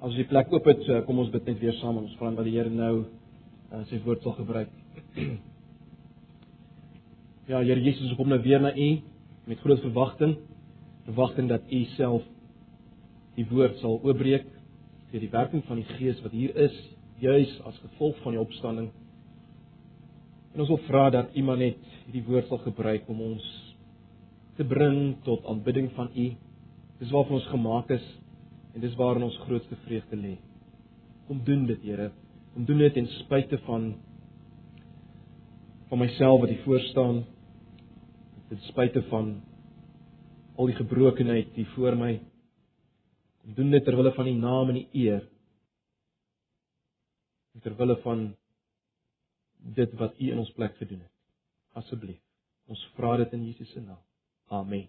As die plek oop het, so kom ons bid net weer saam en ons vra dat die Here nou uh, sy woord sal gebruik. ja, Here Jesus, ons kom nou weer na U met groot verwagting, verwagting dat U self die woord sal oopbreek deur die werking van die Gees wat hier is, juis as gevolg van die opstanding. En ons wil vra dat U maar net hierdie woord sal gebruik om ons te bring tot aanbidding van U. Dis waarvan ons gemaak is En dis waarin ons grootste vreugde lê. Kom doen dit, Here. Kom doen dit ten spyte van van myself wat hier voor staan. Ten spyte van al die gebrokenheid hier voor my. Kom doen dit ter wille van die naam en die eer. Ter wille van dit wat U in ons plek gedoen het. Asseblief. Ons vra dit in Jesus se naam. Amen.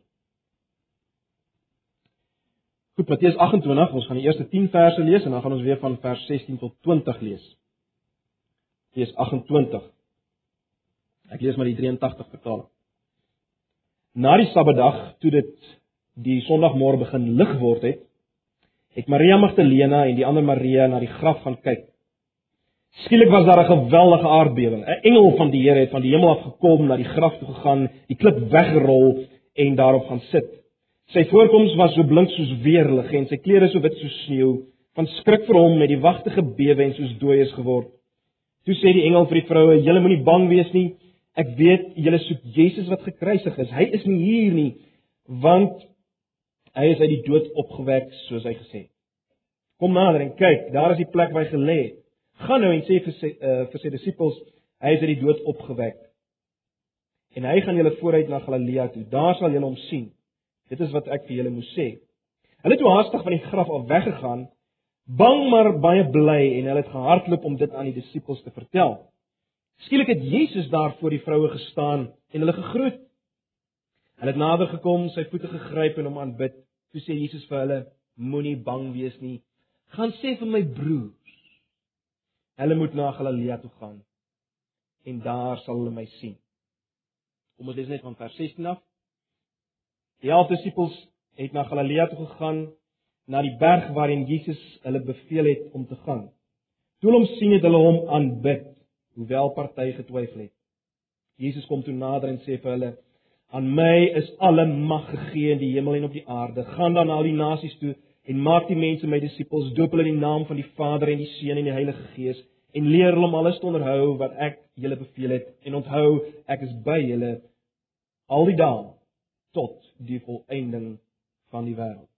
Goed, Matteus 28, ons gaan die eerste 10 verse lees en dan gaan ons weer van vers 16 tot 20 lees. Matteus 28. Ek lees maar die 83 vertaling. Na die Sabbatdag, toe dit die Sondagmôre begin lig word het, het Maria Magdalena en die ander Maria na die graf gaan kyk. Skielik was daar 'n geweldige aardbewing. 'n Engel van die Here het van die hemel af gekom, na die graf toe gegaan, die klip weggerol en daarop gaan sit. Sy voorkoms was so blink soos weerlig en sy klere so wit soos sneeu. Van skrik vir hom met die wagte gebewe en soos dooies geword. Toe sê die engel vir die vroue: "Julle moenie bang wees nie. Ek weet julle soek Jesus wat gekruisig is. Hy is nie hier nie, want hy is uit die dood opgewek soos hy gesê het. Kom nader en kyk, daar is die plek waar hy gelê het. Gaan nou en sê vir sy uh, vir sy disippels, hy is uit die dood opgewek. En hy gaan julle vooruit na Galilea toe. Daar sal julle hom sien." Dit is wat ek vir julle moes sê. Hulle het toe haastig van die graf af weggegaan, bang maar baie bly en hulle het gehardloop om dit aan die disippels te vertel. Skielik het Jesus daar voor die vroue gestaan en hulle gegroet. Hulle het nader gekom, sy voete gegryp en hom aanbid. Toe sê Jesus vir hulle: Moenie bang wees nie. Gaan sê vir my broers. Hulle moet na Galilea toe gaan en daar sal hulle my sien. Kom ons lees net van vers 16 af. Die elf disippels het na Galilea toe gegaan, na die berg waarheen Jesus hulle beveel het om te gaan. Toe hom sien het hulle hom aanbid, hoewel party getwyfel het. Jesus kom toe nader en sê vir hulle: "Aan my is alle mag gegee in die hemel en op die aarde. Gaan dan na al die nasies toe en maak die mense my disippels, doop hulle in die naam van die Vader en die Seun en die Heilige Gees en leer hulle om alles te onderhou wat ek julle beveel het. En onthou, ek is by julle al die dae tot die volëinding van die wêreld.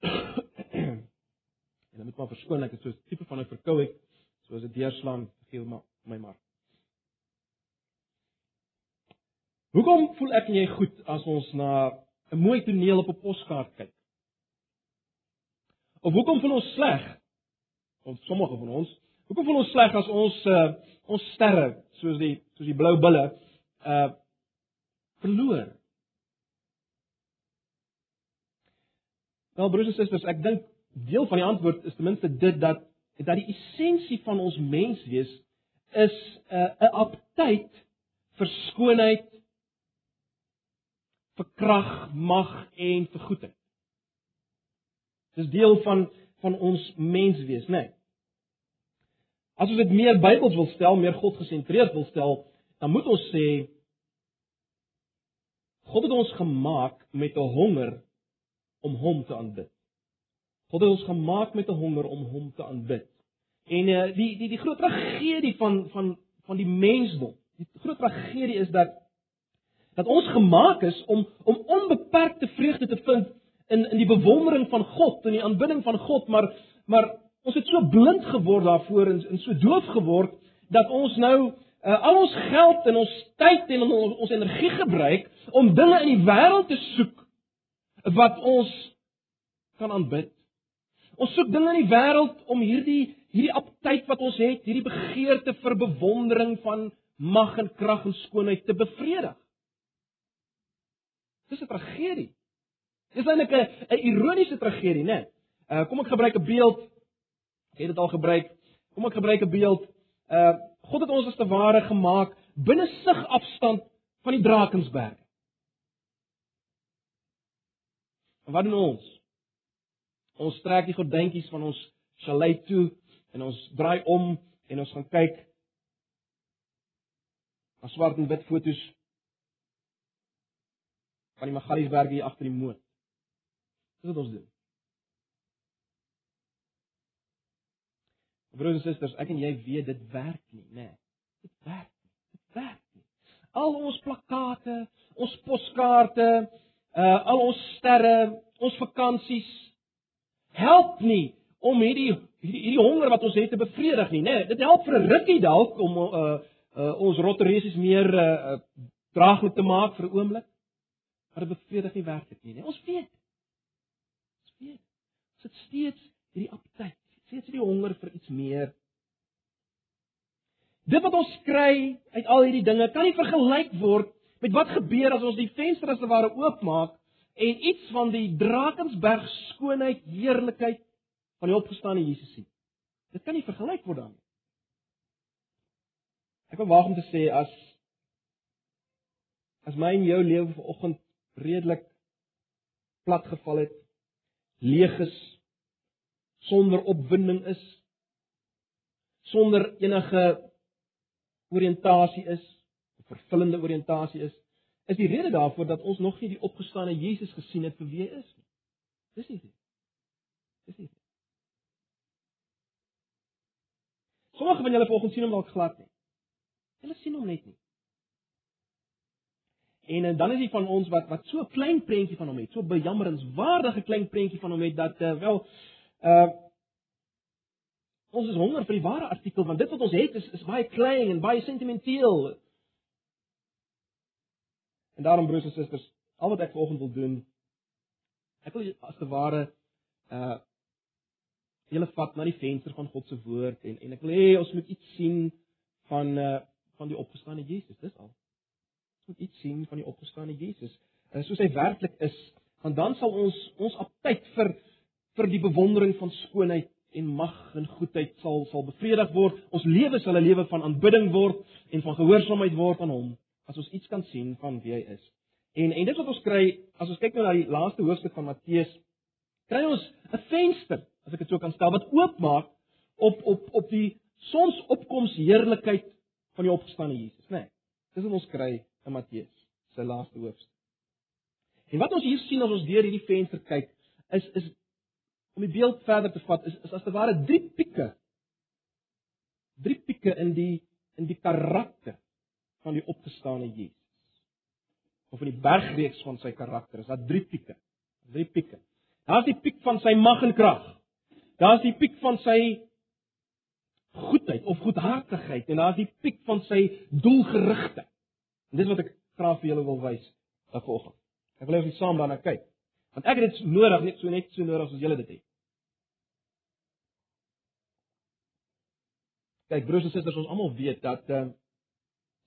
en dan moet maar verskoon ek het so 'n tipe van 'n verkoue soos 'n deurslaan gee maar my maar. Hoekom voel ek en jy goed as ons na 'n mooi toneel op 'n poskaart kyk? Of hoekom voel ons sleg? Of sommige van ons, hoekom voel ons sleg as ons uh, ons sterre soos die soos die blou bulle uh verloor. Wel broers en susters, ek dink deel van die antwoord is ten minste dit dat dat die essensie van ons menswees is 'n uh, aptyd vir skoonheid, vir krag, mag en vir goedheid. Dis deel van van ons menswees, né? Nee. As ons dit meer Bybels wil stel, meer God gesentreerd wil stel, dan moet ons sê God het ons gemaak met 'n honger om hom te aanbid. God het ons gemaak met 'n honger om hom te aanbid. En uh, die die die groot tragedie van van van die mensdom, die groot tragedie is dat dat ons gemaak is om om onbeperkte vreugde te vind in in die bewondering van God en die aanbidding van God, maar maar ons het so blind geword daarvoor en, en so doof geword dat ons nou uh, al ons geld en ons tyd en ons, ons energie gebruik om dinge in die wêreld te soek wat ons kan aanbid. Ons soek dinge in die wêreld om hierdie hierdie aptyd wat ons het, hierdie begeerte vir bewondering van mag en krag en skoonheid te bevredig. Dis 'n tragedie. Dis eintlik 'n 'n ironiese tragedie, né? Nee? Uh kom ek gebruik 'n beeld. Ek het dit al gebruik. Kom ek gebruik 'n beeld. Uh God het ons as te ware gemaak binne sig afstand van die Drakensberg. En wat doen ons? Ons trek die gordyntjies van ons chalet toe en ons draai om en ons gaan kyk na swart en wit fotos van die Magaliesberg hier agter die moot. Dis wat ons doen. Broers en susters, ek en jy weet dit werk nie, né? Nee, dit werk nie. Dit werk nie. Al ons plakkate, ons poskaarte, uh al ons sterre, ons vakansies help nie om hierdie hierdie, hierdie honger wat ons het te bevredig nie, né? Nee, dit help vir 'n rukkie dalk om uh uh ons rotteresies meer uh, uh draaglik te maak vir 'n oomblik. Maar dit bevredig nie werklik nie, né? Nee, ons weet. Ons weet. Ons het steeds hierdie aptyt steeds die honger vir iets meer. Dit wat ons kry uit al hierdie dinge kan nie vergelyk word met wat gebeur as ons die venster as te ware oopmaak en iets van die Drakensberg skoonheid, heerlikheid van die opgestane Jesus sien. Dit kan nie vergelyk word daarmee. Ek wil waag om te sê as as my en jou lewe vanoggend redelik plat geval het, leeg is, sonder opwinding is sonder enige oriëntasie is vervullende oriëntasie is is die rede daarvoor dat ons nog nie die opgestane Jesus gesien het vir wie hy is nie. Dis nie dis nie sommige van julle vanoggend sien hom dalk glad nie. Hulle sien hom net nie. En, en dan is dit van ons wat wat so 'n klein prentjie van hom het, so bejammerenswaardige klein prentjie van hom het dat uh, wel Uh ons is honger vir die ware artikel want dit wat ons het is is baie klein en baie sentimenteel. En daarom broers en susters, al wat ek vanoggend wil doen, ek wil as te ware uh julle vat na die venster van God se woord en en ek wil hê ons moet iets sien van uh van die opgestane Jesus, dis al. Ons moet iets sien van die opgestane Jesus, uh, soos hy werklik is, want dan sal ons ons aptyd vir vir die bewondering van skoonheid en mag en goedheid sal sal bevredig word. Ons lewe sal 'n lewe van aanbidding word en van gehoorsaamheid word aan hom as ons iets kan sien van wie hy is. En en dit wat ons kry as ons kyk nou na die laaste hoofstuk van Matteus, kry ons 'n venster, as ek dit so kan stel, wat oopmaak op op op die sonsopkoms heerlikheid van die opgestane Jesus, né? Nee, dis wat ons kry in Matteus se laaste hoofstuk. En wat ons hier sien as ons deur hierdie venster kyk, is is om die beeld verder te vat is, is as te ware drie pieke. Drie pieke in die in die karakter van die opgestane Jesus. Of in die bergreeks van sy karakter is daar drie pieke. Drie pieke. Daar's die piek van sy mag en krag. Daar's die piek van sy goedheid of goedhartigheid en daar's die piek van sy doelgerigtheid. En dis wat ek graag vir julle wil wys vanoggend. Ek wil hê ons saam daarna kyk. Want ek het dit nodig, net so net so nodig as julle dit het. Kyk broers en susters, ons almal weet dat uh,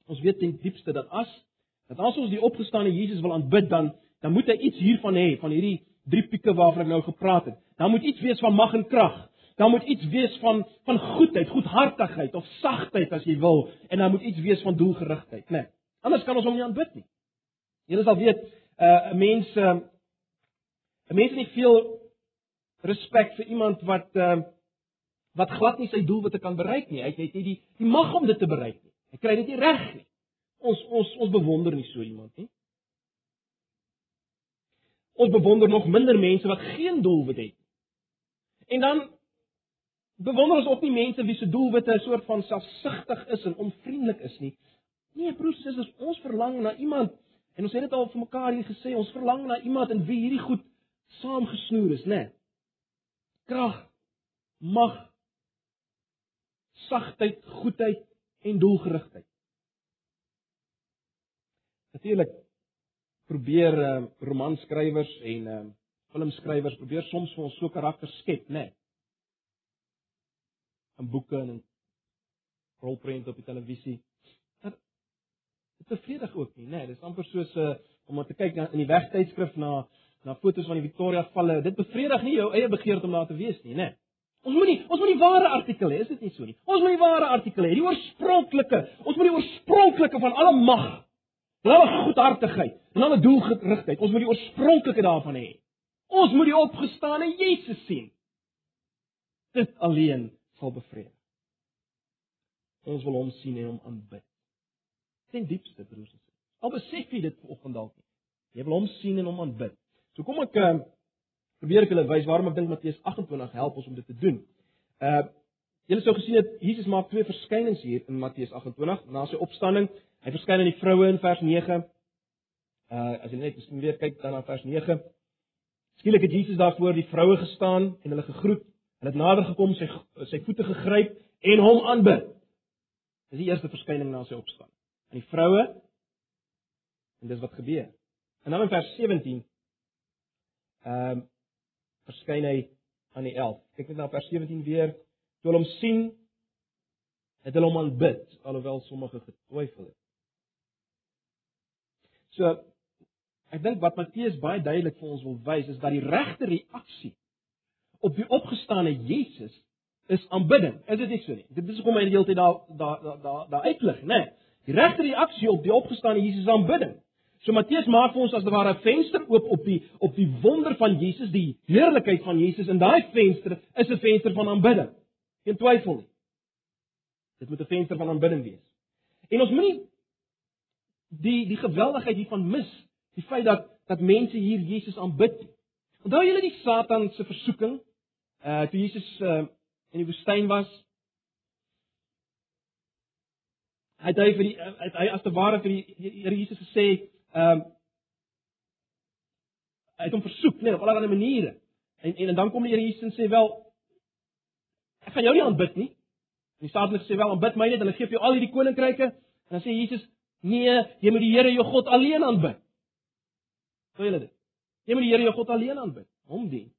ons weet ten diepste dat as dat as ons die opgestane Jesus wil aanbid dan dan moet hy iets hiervan hê van hierdie drie pieke waarvan ek nou gepraat het. Dan moet iets wees van mag en krag. Dan moet iets wees van van goedheid, goedhartigheid of sagtheid as jy wil en dan moet iets wees van doelgerigtheid, né? Nee. Anders kan ons hom nie aanbid nie. Julle sal weet, uh, 'n mens uh, 'n mens het nie veel respek vir iemand wat uh, wat glad nie sy doelwitte kan bereik nie. Hy het nie die die mag om dit te bereik nie. Hy kry dit nie reg nie. Ons ons ons bewonder nie so iemand nie. Ons bewonder nog minder mense wat geen doelwit het. En dan bewonder ons ook nie mense wie se doelwitte 'n soort van selfsugtig is en onvriendelik is nie. Nee, broers en susters, ons verlang na iemand en ons het dit al vir mekaar hier gesê, ons verlang na iemand in wie hierdie goed saamgesnoer is, né? Nee. Krag, mag, sagtheid, goedheid en doelgerigtheid. Natuurlik probeer uh, romanskrywers en uh, filmskrywers probeer soms vir ons so karakters skep, né? Nee. In boeke en in rolprente op die televisie. Dit bevredig ook nie, né? Nee. Dis amper soos 'n uh, om te kyk na in die wegtydskrif na na fotos van die Victoria valle. Dit bevredig nie jou eie begeerte om daar te wees nie, né? Nee. Ons moet nie ons moet die ware artikel hê, is dit nie so nie? Ons moet die ware artikel hê, die oorspronklike. Ons moet die oorspronklike van alle mag, alle goedhartigheid en alle doelgerigtheid. Ons moet die oorspronklike daarvan hê. Ons moet die opgestane Jesus sien. Dit alleen sal bevredig. Ons wil hom sien en hom aanbid. Ten diepste, broers en susters. Al besef jy dit vanoggend dalk nie. Jy wil hom sien en hom aanbid. So kom ek uh, probeer ek julle wys waarom ek dink Matteus 28 help ons om dit te doen. Uh julle sou gesien het Jesus maak twee verskynings hier in Matteus 28 na sy opstanding. Hy verskyn aan die vroue in vers 9. Uh as jy net weer kyk dan na vers 9. Skielik het Jesus daar voor die vroue gestaan en hulle gegroet. Hulle het nader gekom, sy sy voete gegryp en hom aanbid. Dis die eerste verskyning na sy opstanding. Aan die vroue en dis wat gebeur. En dan in vers 17 ehm um, verskyn hy aan die 11. Kyk net na vers 17 weer. Toe hulle hom sien, het hulle hom aanbid, alhoewel sommige getwyfel het. So ek dink wat Matteus baie duidelik vir ons wil wys is dat die regte reaksie op die opgestane Jesus is aanbidding. Is dit nie so nie? Dit is hoekom hy die hele tyd daar daar daar daar uitlig, né? Nee. Die regte reaksie op die opgestane Jesus is aanbidding. So Matteus maak vir ons as ware 'n venster oop op die op die wonder van Jesus, die heerlikheid van Jesus en daai venster is 'n venster van aanbidding. Geen twyfel nie. Dit moet 'n venster van aanbidding wees. En ons moenie die die geweldigheid hiervan mis, die feit dat dat mense hier Jesus aanbid. Onthou julle die Satan se versoeking? Uh toe Jesus uh in die woestyn was, hy het hy vir die hy as te ware vir die Here Jesus gesê, Ehm um, hy het hom versoek net op allerlei maniere. En, en en dan kom die Here Jesus en sê wel ek gaan jou nie aanbid nie. En die Satan sê wel aanbid my net en ek gee vir jou al hierdie koninkryke. En dan sê Jesus nee, jy moet die Here jou God alleen aanbid. Hoor julle dit? Jy moet die Here jou God alleen aanbid, hom dien.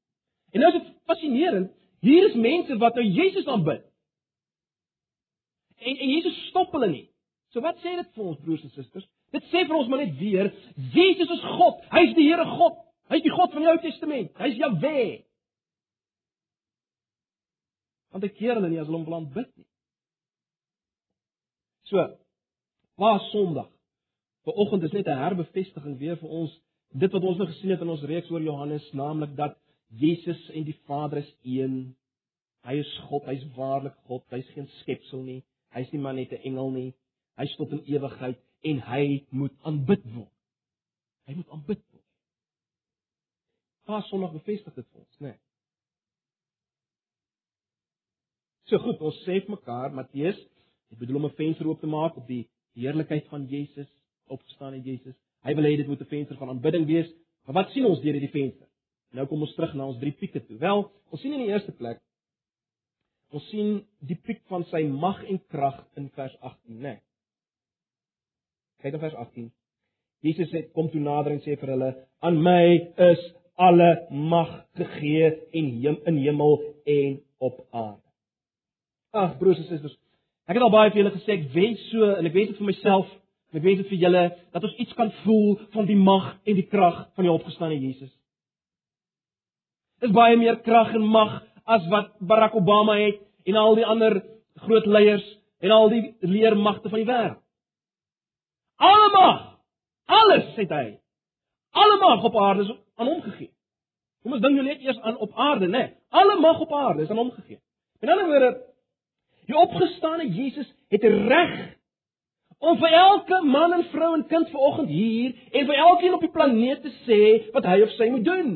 En nou is dit fascinerend, hier is mense wat nou Jesus aanbid. En en Jesus stop hulle nie. So wat sê dit vir ons broers en susters? Dit sê vir ons maar net weer, Jesus is God. Hy's die Here God. Hy's die God van die Ou Testament. Hy's Jahwe. Want ek keer hulle nie as hulle hom wil aanbid nie. So, Paas Sondag. Vanoggend is net 'n herbevestiging weer vir ons dit wat ons nou gesien het in ons reeks oor Johannes, naamlik dat Jesus en die Vader is een. Hy is God, hy's waarlik God. Hy's geen skepsel nie. Hy's nie maar net 'n engel nie. Hy's tot in ewigheid en hy moet aanbid word. Hy moet aanbid word. Pas Sondag bevestig dit vir ons, né? Nee. So goed, ons sê vir mekaar Matteus, ek bedoel om 'n venster oop te maak op die heerlikheid van Jesus, opgestaane Jesus. Hy wil hê dit moet 'n venster van aanbidding wees. Maar wat sien ons deur hierdie venster? Nou kom ons terug na ons drie pieke toe. Wel, ons sien in die eerste plek ons sien die piek van sy mag en krag in vers 18, né? Nee. Kyk op vers 18. Jesus sê kom toe nader en sê vir hulle: "Aan my is alle mag gegee in in hemel en op aarde." Ag broers en susters, ek het al baie vir julle gesê ek wens so en ek wens dit vir myself, ek wens dit vir julle dat ons iets kan voel van die mag en die krag van die opgestane Jesus. Dis baie meer krag en mag as wat Barack Obama het en al die ander groot leiers en al die leermagte van die wêreld. Alle mag, alles sê hy. Alle mag op aarde is aan hom gegee. Kom ons dink nou net eers aan op aarde, né? Nee, alle mag op aarde is aan hom gegee. In ander woorde, die opgestane Jesus het reg om vir elke man en vrou en kind vanoggend hier en vir elkeen op die planeet te sê wat hy of sy moet doen.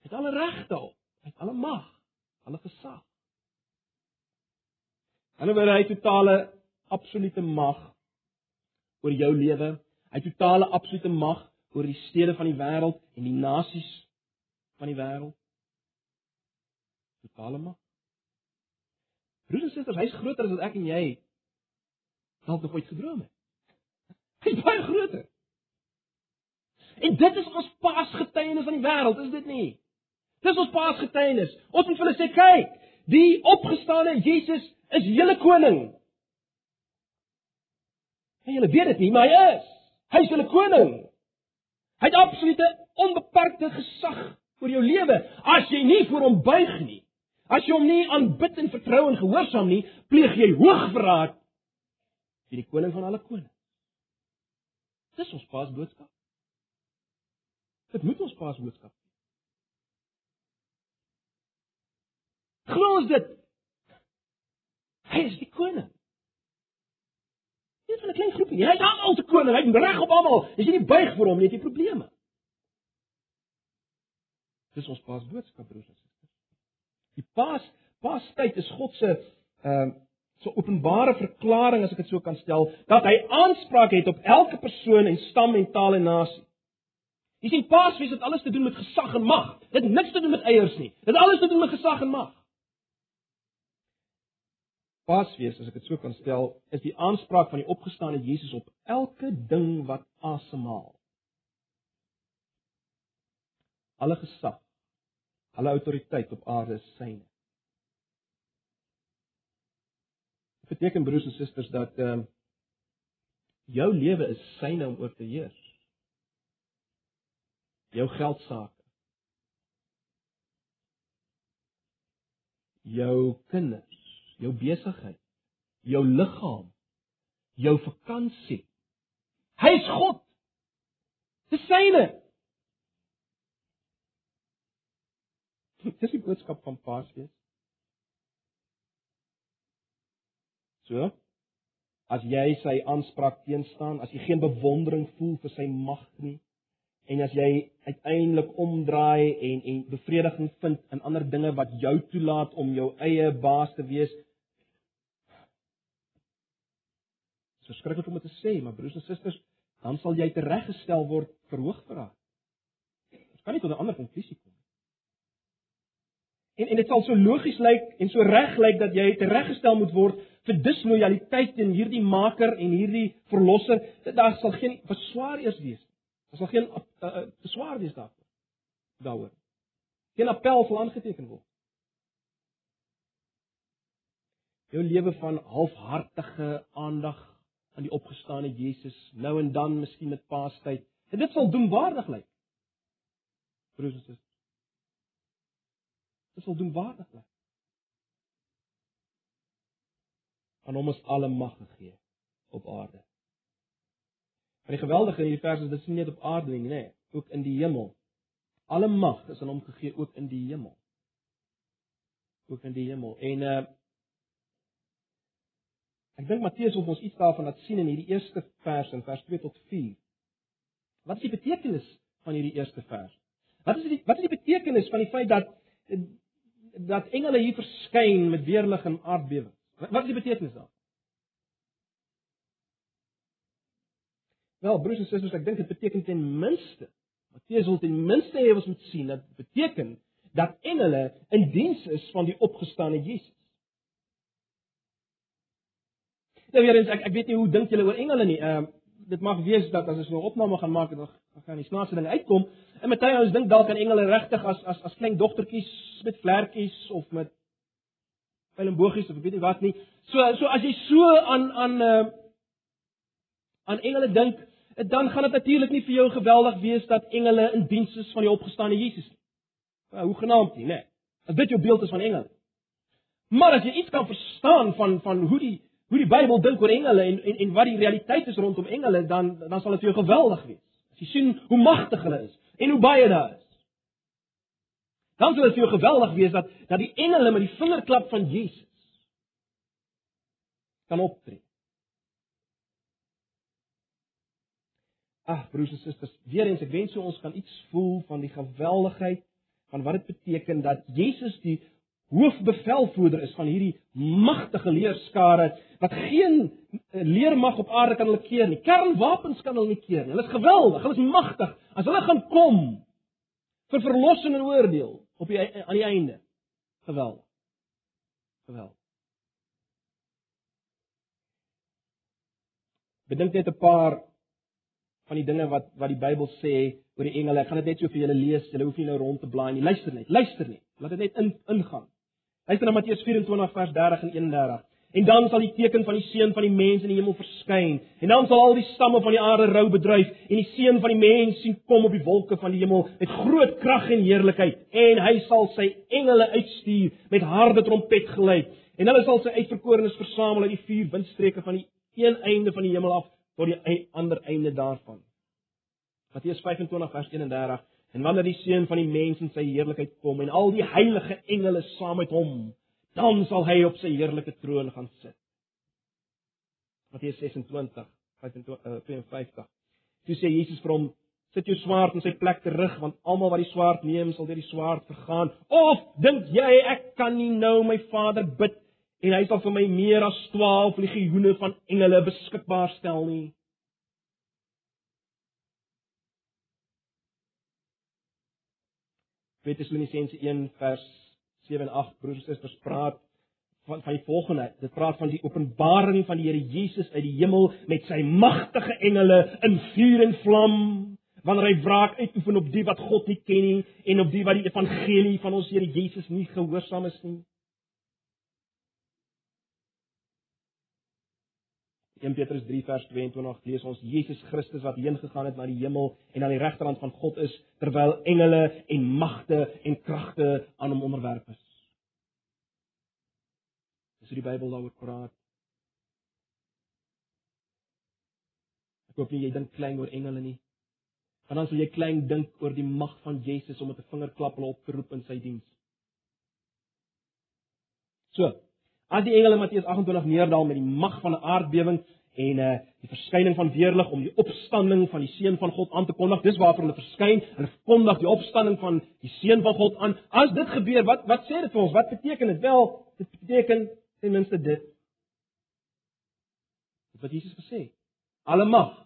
Hy het alle regte op, hy het alle mag, alle gesag. En oor hy totale absolute mag oor jou lewe. Hy het totale absolute mag oor die stede van die wêreld en die nasies van die wêreld. Totale mag. Broers en susters, hy's groter as wat ek en jy dalk nog ooit gedroom het. Hy's baie groter. En dit is ons paasgetuienis aan die wêreld, is dit nie? Dis ons paasgetuienis. Ons moet vir hulle sê, kyk, die opgestane Jesus is julle koning. En julle weet dit nie, maar hy is. Hy is hulle koning. Hy het absolute onbeperkte gesag oor jou lewe. As jy nie voor hom buig nie, as jy hom nie aanbid en vertrou en gehoorsaam nie, pleeg jy hoogverraad teen die koning van alle konings. Dis ons pas boodskap. Dit moet ons paasboodskap wees. Glo ons dit? Hy is die koning. Nie van 'n klein groepie nie. Hy is almal se koning. Hy het reg op almal. As jy nie buig vir hom nie, het jy probleme. Dis ons paasboodskap broers en susters. Die paas paastyd is God se ehm uh, so openbare verklaring as ek dit so kan stel dat hy aanspraak het op elke persoon en stam en taal en nasie. Jy sien Paasfees het alles te doen met gesag en mag. Dit niks te doen met eiers nie. Dit alles te doen met gesag en mag. Paasfees, as ek dit so kan stel, is die aanspraak van die opgestane Jesus op elke ding wat asemhaal. Alle gesag, alle autoriteit op aarde is syne. Dit beteken broers en susters dat ehm uh, jou lewe is syne om oor te heers. Jou geld sake. Jou kinders jou besigheid, jou liggaam, jou vakansie. Hy's God. Dis syne. Dis die boodskap van Paasfees. So, as jy sy aanspraak teenstaan, as jy geen bewondering voel vir sy mag nie, En as jy uiteindelik omdraai en en bevrediging vind in ander dinge wat jou toelaat om jou eie baas te wees, Dit is verskriklik om dit te sê, maar broers en susters, dan sal jy tereggestel word vir hoogverraad. Ons kan nie tot 'n ander konklusie kom nie. En en dit sal so logies lyk en so reg lyk dat jy tereggestel moet word vir dislojaliteit teen hierdie maker en hierdie verlosser. Dit daar sal geen beswaar eers wees nie. Daar sal geen uh, uh, beswaar wees daarvoor. Daaroor. Geen appel sal aangeteken word. Jou lewe van halfhartige aandag aan die opgestane Jesus nou en dan miskien met Paastyd. En dit sal doenwaardig lyk. Broers en susters. Dit sal doenwaardig lyk. Aan hom is alle mag gegee op aarde. Maar die geweldige in hierdie vers is dit nie net op aarde nie, nee, ook in die hemel. Alle mag is aan hom gegee ook in die hemel. Ook in die hemel. En uh Ek dink Matteus wil ons iets daarvan laat sien in hierdie eerste vers in vers 2 tot 4. Wat is die betekenis van hierdie eerste vers? Wat is die wat is die betekenis van die feit dat dat engele hier verskyn met weerlig en aardbewing? Wat is die betekenis daar? Wel, broers en susters, ek dink dit beteken ten minste Matteus wil ten minste hê ons moet sien dat beteken dat engele in diens is van die opgestane Jesus. Nou weer eens ek ek weet nie hoe dink julle oor engele nie. Ehm uh, dit mag wees dat as ons nou 'n opname gaan maak dan gaan die snaakse dinge uitkom. En ons dink dalk aan engele regtig as as as klein dogtertjies met vlekkies of met pylenbogies of ek weet nie wat nie. So so as jy so aan aan uh aan engele dink, dan gaan dit natuurlik nie vir jou geweldig wees dat engele in diens is van die opgestane Jesus nie. Nou, hoe genaamd nie, né? Nee. As dit jou beeld is van engele. Maar as jy iets kan verstaan van van hoe die hoe die Bybel dink oor engele en, en en wat die realiteit is rondom engele, dan dan sal dit vir jou geweldig wees. As jy sien hoe magtig hulle is en hoe baie daar is. Dan sal dit vir jou geweldig wees dat dat die engele met die vingerklap van Jesus kan optree. Ag broers en susters, weer eens ek wens ons kan iets voel van die geweldigheid van wat dit beteken dat Jesus die hoofbevelvoerder is van hierdie magtige leerskare wat geen eh, leermag op aarde kan hulle keer nie. Kernwapens kan hulle nie keer nie. Hulle is geweldig, hulle is magtig. As hulle gaan kom vir verlossing en oordeel op die aan die einde. Geweldig. Geweldig. Bedink net 'n paar van die dinge wat wat die Bybel sê oor die engele. Ek gaan dit net so vir julle lees. Julle hoef nie nou rond te blaai nie. Luister net. Luister net. Laat dit net in ingaan. Luister na Matteus 24 vers 30 en 31. En dan sal die teken van die seun van die mens in die hemel verskyn. En dan sal al die stamme van die aarde rou bedryf en die seun van die mens sien kom op die wolke van die hemel met groot krag en heerlikheid. En hy sal sy engele uitstuur met harde trompetgeluid. En hulle sal sy uitverkorenes versamel uit die vier windstreke van die een einde van die hemel af tot die ander einde daarvan. Matteus 25 vers 31 En wanneer die seun van die mens in sy heerlikheid kom en al die heilige engele saam met hom, dan sal hy op sy heerlike troon gaan sit. Matteus 26 52. Toe sê Jesus vir hom: "Sit jou swaard in sy plek terug, want almal wat die swaard neem, sal deur die swaard vergaan." Of dink jy ek kan nie nou my Vader bid en hy sal vir my meer as 12 legioene van engele beskikbaar stel nie? Tessalonisense 1 vers 7 en 8 broers en susters praat van van die volgende. Dit praat van die openbaring van die Here Jesus uit die hemel met sy magtige engele in vuur en vlam wanneer hy wraak uitoefen op die wat God nie ken nie en op die wat die evangelie van ons Here Jesus nie gehoorsaam is nie. 1 Petrus 3 vers 22 lees ons Jesus Christus wat heen gegaan het na die hemel en aan die regterhand van God is terwyl engele en magte en kragte aan hom onderwerf is. Dis hoe die Bybel daaroor praat. Ek hoop nie jy dink klein oor engele nie. Want dan sal jy klein dink oor die mag van Jesus om met 'n vingerklap hulle op te roep in sy diens. So, As die engele Matteus 28 neerdal met die mag van 'n aardbewing en uh die verskyning van weerlig om die opstanding van die seun van God aan te kondig. Dis waarvoor hulle verskyn. Hulle kondig die opstanding van die seun van God aan. As dit gebeur, wat wat sê dit vir ons? Wat beteken dit? Wel, dit beteken ten minste dit. Wat Jesus gesê. Alle mag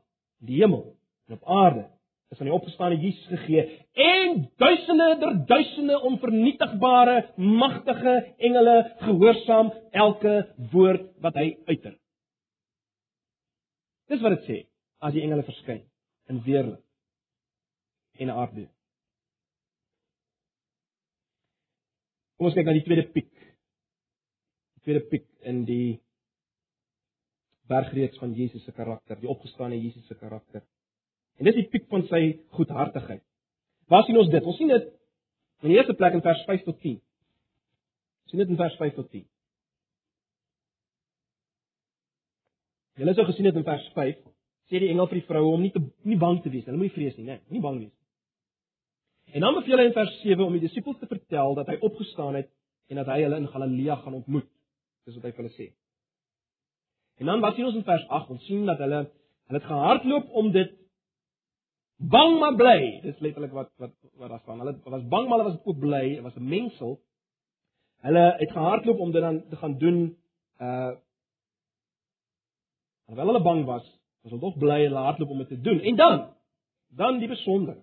in die hemel en op aarde is aan die opgestane Jesus gegee en duisende der duisende onvernietigbare magtige engele gehoorsaam elke woord wat hy uiter. Dis wat dit sê as die engele verskyn in weerlig en aardbewing. Kom ons kyk na die tweede piek. Die tweede piek in die bergreeks van Jesus se karakter, die opgestane Jesus se karakter. En dis die piek van sy goedhartigheid. Waar sien ons dit? Ons sien dit in die eerste plek in vers 5 tot 10. Ons sien dit in vers 5 tot 10. Julle sou gesien het in vers 5 sê die engel vir die vroue om nie te nie bang te wees nie. Hulle moenie vrees nie, né? Nee, nie bang wees nie. En dan beveel hy in vers 7 om die disippels te vertel dat hy opgestaan het en dat hy hulle in Galilea gaan ontmoet. Dis wat hy vir hulle sê. En dan wat sien ons in vers 8? Ons sien dat hulle hulle het gehardloop om dit bang maar bly. Dis letterlik wat wat wat daar staan. Hulle was bang maar hulle was ook bly. Dit was 'n mengsel. Hulle het gehardloop om dit dan te gaan doen. Uh Alhoewel hulle bang was, was hulle tog bly en hardloop om dit te doen. En dan dan die besonder.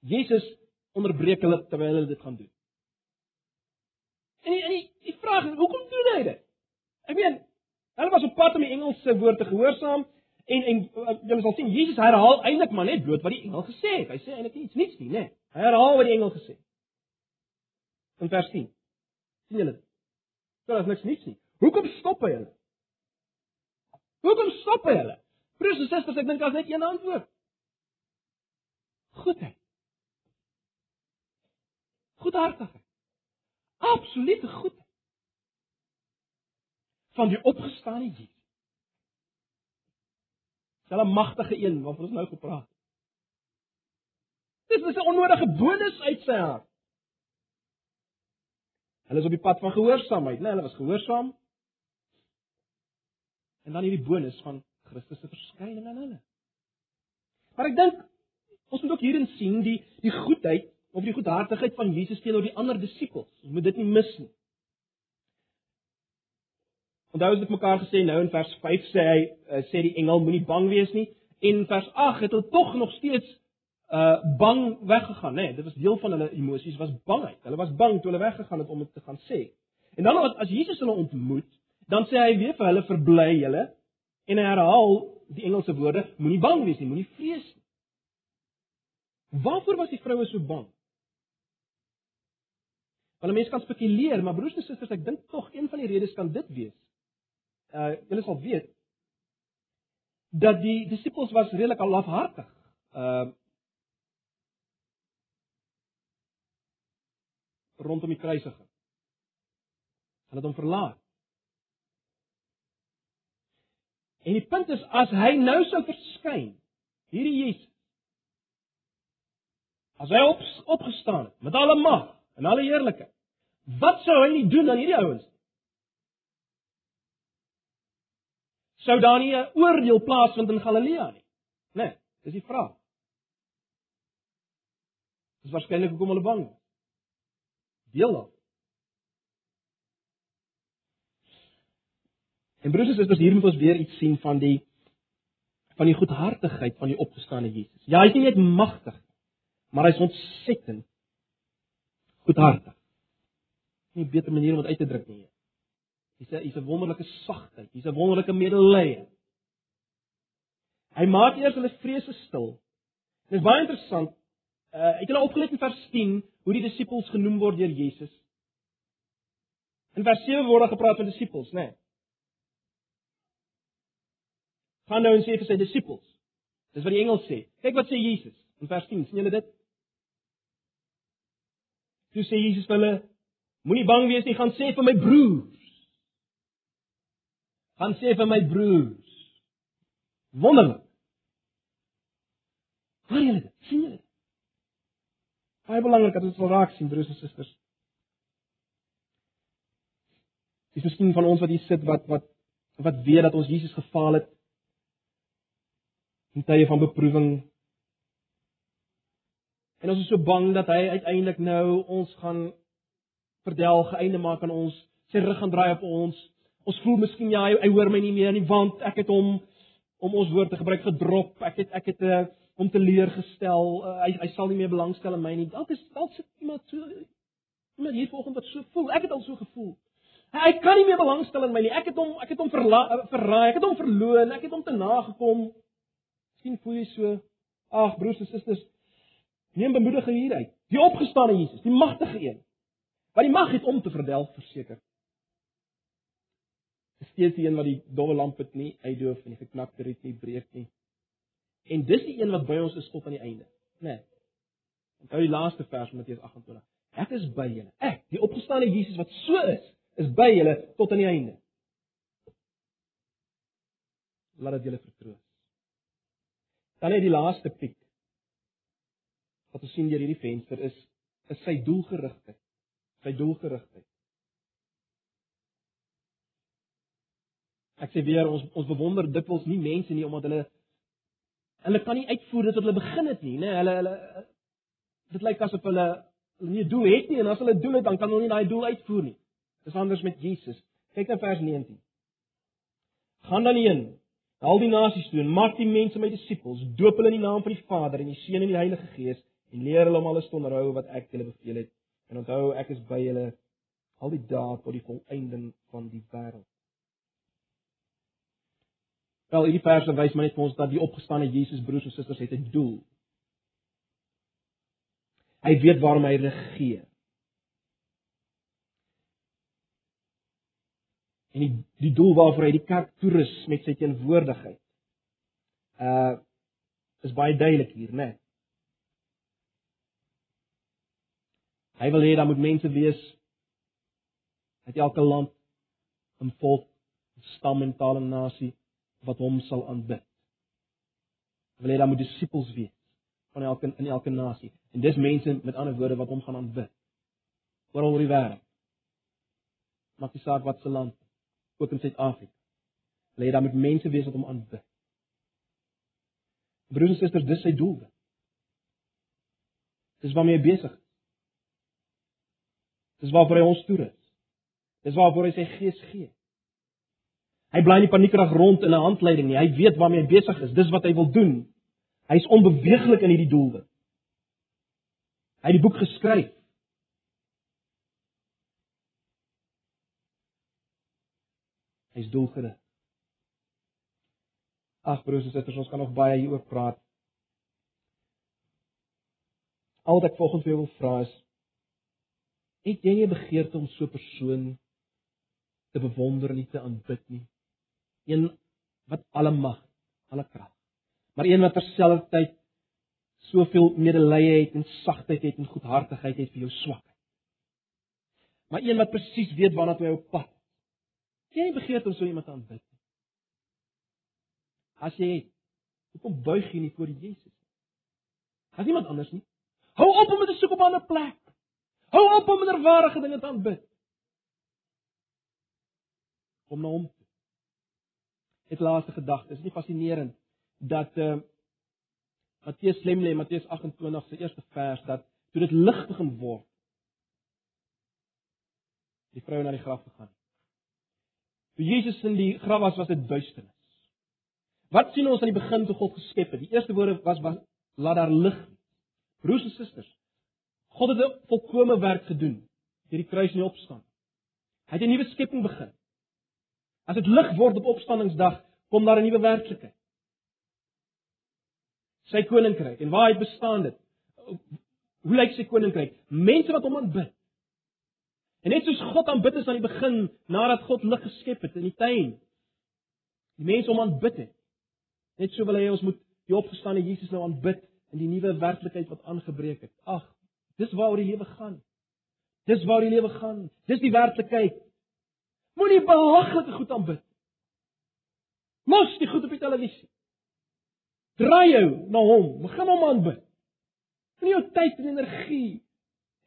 Jesus onderbreek hulle terwyl hulle dit gaan doen. En en die, die vraag is, hoekom doen hy dit? Ek meen, hulle was op pad om die Engelse woord te gehoorsaam. En en uh, jy sal sien Jesus herhaal eintlik maar net bloot wat die engel gesê het. Hy sê eintlik niks niks nie, né? Hy herhaal wat die engel gesê het. In vers 10. sien julle? Daar is niks niks nie. Hoekom stop hy hulle? Hoekom stop hy hulle? Broers en susters, ek dink daar's net een antwoord. Goedheid. Goedhartigheid. Absolute goedheid. Van die opgestane Jesus. Dis 'n magtige een waarvan ons nou gepraat het. Dis 'n onnodige bonus uit sy hart. Hulle is op die pad van gehoorsaamheid, né? Nee, hulle was gehoorsaam. En dan hierdie bonus van Christus se verskyning aan hulle. Maar ek dink ons moet ook hierin sien die die goedheid of die goedhartigheid van Jesus teenoor die ander disippels. Ons moet dit nie mis nie. Onthou as dit mekaar gesê nou in vers 5 sê hy uh, sê die engel moenie bang wees nie. En vers 8 het hulle tog nog steeds uh bang weggegaan nê nee, dit was deel van hulle emosies was bangheid. Hulle was bang toe hulle weggegaan het om dit te gaan sê. En dan as Jesus hulle ontmoet dan sê hy weer vir hulle verbly julle en hy herhaal die Engelse woorde moenie bang wees nie moenie vrees nie. Waarvoor was die vroue so bang? Want mense kan spekuleer, maar broers en susters, ek dink tog een van die redes kan dit wees uh julle sal weet dat die disippels was redelik al lafhartig. Uh rondom die kruisiging. Hulle het hom verlaat. En die punt is as hy nou sou verskyn, hierdie Jesus As hy op, opgestaan het met alle mag en alle heerlikheid, wat sou hy nie doen aan hierdie ouens nie? Sou daar nie 'n oordeel plaasvind in Galilea nie? Né? Nee, dis die vraag. Dis waarskynlik hoekom hulle bang is. Deel dan. En broers en susters, hier moet ons weer iets sien van die van die goedhartigheid van die opgestane Jesus. Ja, hy is nie net magtig maar hy is ontsettend goedhartig. Nie 'n beter manier om dit uit te druk nie. Hy's 'n hy's 'n wonderlike sagtheid, hy's 'n wonderlike medelee. Hy maak eers hulle vrese stil. Dit is baie interessant. Uh, ek het nou opgelet in vers 10 hoe die disippels genoem word deur Jesus. In vers 7 word daar gepraat van disippels, né? Nee. Gaan nou en sê vir sy disippels. Dis wat die engel sê. Kyk wat sê Jesus in vers 10. sien julle dit? Toe sê Jesus vir hulle: Moenie bang wees nie, gaan sê vir my broers gaan sê vir my broers. Wonderlik. Hoor julle dit? sien julle? Baie belangrik dat ons wil raak sien broers en susters. Dis miskien van ons wat hier sit wat wat wat weet dat ons Jesus gefaal het in tye van beproewing. En ons is so bang dat hy uiteindelik nou ons gaan verdelg, einde maak aan ons, sy rug gaan draai op ons Ons voel miskien ja, hy, hy hoor my nie meer nie want ek het hom om ons woord te gebruik gedrop. Ek het ek het eh, om te leer gestel. Uh, hy hy sal nie meer belangstel in my nie. Dalk is dalk sit iemand so iemand hier vanoggend wat so voel. Ek het al so gevoel. Hy, hy kan nie meer belangstel in my nie. Ek het hom ek het hom eh, verraai. Ek het hom verloon. Ek het hom te nagekom. Miskien voel jy so. Ag broers en susters, neem bemoediging hieruit. Die opgestane Jesus, die magtige een. Wat die mag het om te verdelg verseker steeds die een wat die dowwe lamp het nie uitdoof en die geknakte riet nie breek nie. En dis die een wat by ons is tot aan die einde, né? Nee. Onthou die laaste vers van Matteus 28. Ek is by julle. Ek, die opgestane Jesus wat so is, is by julle tot aan die einde. Laat dit julle vertroos. Dan net die laaste piek. Wat ons sien deur hierdie venster is is sy doelgerigtheid. Sy doelgerigtheid. Ek sê weer ons ons bewonder dikwels nie mense nie omdat hulle hulle kan nie uitvoer dit wat hulle begin het nie, né? Hulle hulle dit lyk asof hulle hulle nie 'n doel het nie en as hulle doel het dan kan hulle nie daai doel uitvoer nie. Dis anders met Jesus. Kyk na vers 19. Gaan dan heen al die nasies toe en maak die mense my disippels, doop hulle in die naam van die Vader en die Seun en die Heilige Gees en leer hulle om alles te onderhou wat ek julle beveel het. En onthou ek is by julle al die dae tot die volëinding van die wêreld. Wel, hierdie verse wys my net vir ons dat die opgestane Jesus broers en susters het 'n doel. Hy weet waarom hy regeer. En die die doel waarvoor hy die kerk toerus met sy teenwoordigheid. Uh is baie duidelik hier, né? Nee. Hy wil hê daar moet mense wees uit elke land, 'n volk, stam en taal en nasie wat hom sal aanbid. Wil hy dan moet disippels wees van elke in elke nasie. En dis mense met ander woorde wat hom gaan aanbid. Oral oor die wêreld. Maak nie saak wat se land, ook in Suid-Afrika. Wil hy dan met mense wees wat hom aanbid. Broers en susters, dis sy doel. Dis waarmee hy besig is. Dis waarvoor hy ons toerus. Dis waarvoor hy sy gees gee. Hy bly nie paniekerig rond in 'n handleiding nie. Hy weet waarmee hy besig is. Dis wat hy wil doen. Hy's onbeweeglik in hierdie doelwit. Hy het die boek geskryf. Hy's doelgerig. Ag broers en susters, ons kan nog baie hieroor praat. Al wat ek volgens vir jou wil vra is: Het jy 'n begeerte om so 'n persoon te bewonder en te aanbid nie? Een wat alle mag, alle krag. Maar een wat terselfdertyd soveel medelee het en sagtheid het en goedhartigheid het vir jou swakheid. Maar een wat presies weet waarna toe hy op pad. Jy begeer om so iemand aan bid. As jy hoekom buig jy nie voor Jesus? As iemand anders nie. Hou op om te soek op 'n ander plek. Hou op om minderwaardige dinge te aanbid. Kom na hom. Dit laaste gedagte, is nie fascinerend dat uh Matteus Lemle, Matteus 28 se eerste vers dat toe dit lig begin word, die vrou na die graf gegaan. Toe Jesus in die graf was, was dit duisternis. Wat sien ons aan die begin toe God geskep het? Die eerste woorde was, was laat daar lig. Broers en susters, God het 'n volkomme werk gedoen deur die kruis en die opstanding. Hy het 'n nuwe skepping begin. As dit lig word op opstanningsdag, kom daar 'n nuwe werklikheid. Sy koninkryk en waar hy bestaan dit? Hoe lyk sy koninkryk? Mense wat hom aanbid. En net soos God aanbid is aan die begin nadat God lig geskep het in die tuin. Die mense hom aanbid het. Net so wil hy ons moet die opgestane Jesus nou aanbid in die nuwe werklikheid wat aangebreek het. Ag, dis waaroor die lewe gaan. Dis waar die lewe gaan. Dis die werklikheid. Moenie belaglike goed aanbid. Mos die goed op die televisie. Draai jou na hom, begin hom aanbid. Nie jou tyd en energie,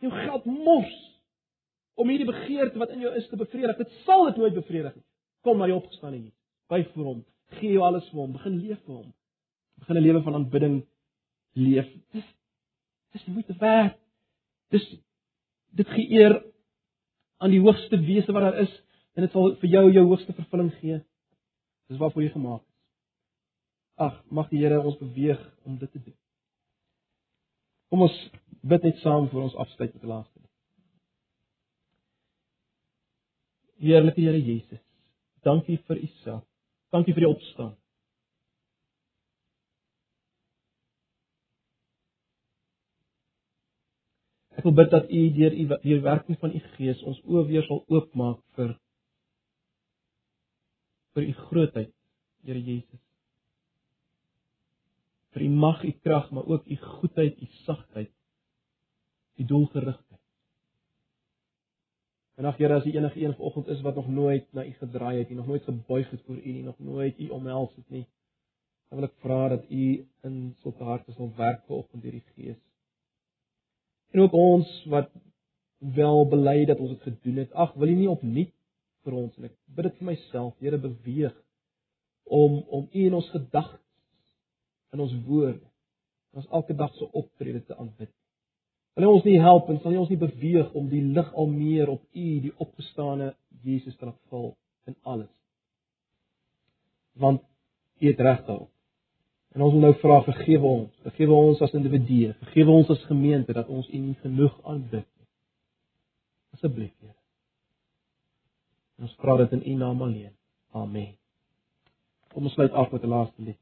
jou geld mors om hierdie begeerte wat in jou is te bevredig. Dit sal dit nooit bevredig nie. Kom na die opgestane Jesus. Buig vir hom, gee jou alles vir hom, begin leef vir hom. Begin 'n lewe van aanbidding leef. Dis dis moeite werd. Dis dit gee eer aan die hoogste wese wat daar is en dit sal vir jou jou hoogste vervulling gee. Dis waarvoor jy gemaak is. Ag, mag die Here ons beweeg om dit te doen. Kom ons bid net saam vir ons afskeid met die laaste. Heerlike Here Jesus, dankie vir u self. Dankie vir die opstaan. Ek wil bid dat U deur U deur werking van U Gees ons oë weer sal oopmaak vir vir U grootheid, Here Jesus. Vir U mag, U krag, maar ook U goedheid, U sagtheid, U doelgerigtheid. En ag Here, as jy enige een vanoggend is wat nog nooit na U gedraai het, nie nog nooit gebuig het voor U nie, nog nooit U omhels het nie, dan wil ek vra dat U in sulke harte sal werk vanoggend deur die Gees En ook ons wat wel bely dat ons dit gedoen het. Ag, wil U nie opnuut vir ons en ek bid dit vir myself, Here beweeg om om U in ons gedagtes in ons woorde ons elke dag se optrede te aanbid. Wil U ons nie help en sal U ons nie beweeg om die lig al meer op U, die opgestane Jesus te laat val in alles. Want U het reg daarop. En ons wil nou vra vergewe ons, vergewe ons as individue, vergewe ons as gemeente dat ons U nie genoeg aanbid nie. Asseblief, Here. Ons vra dit in U naam alleen. Amen. Kom ons sluit af met 'n laaste lied.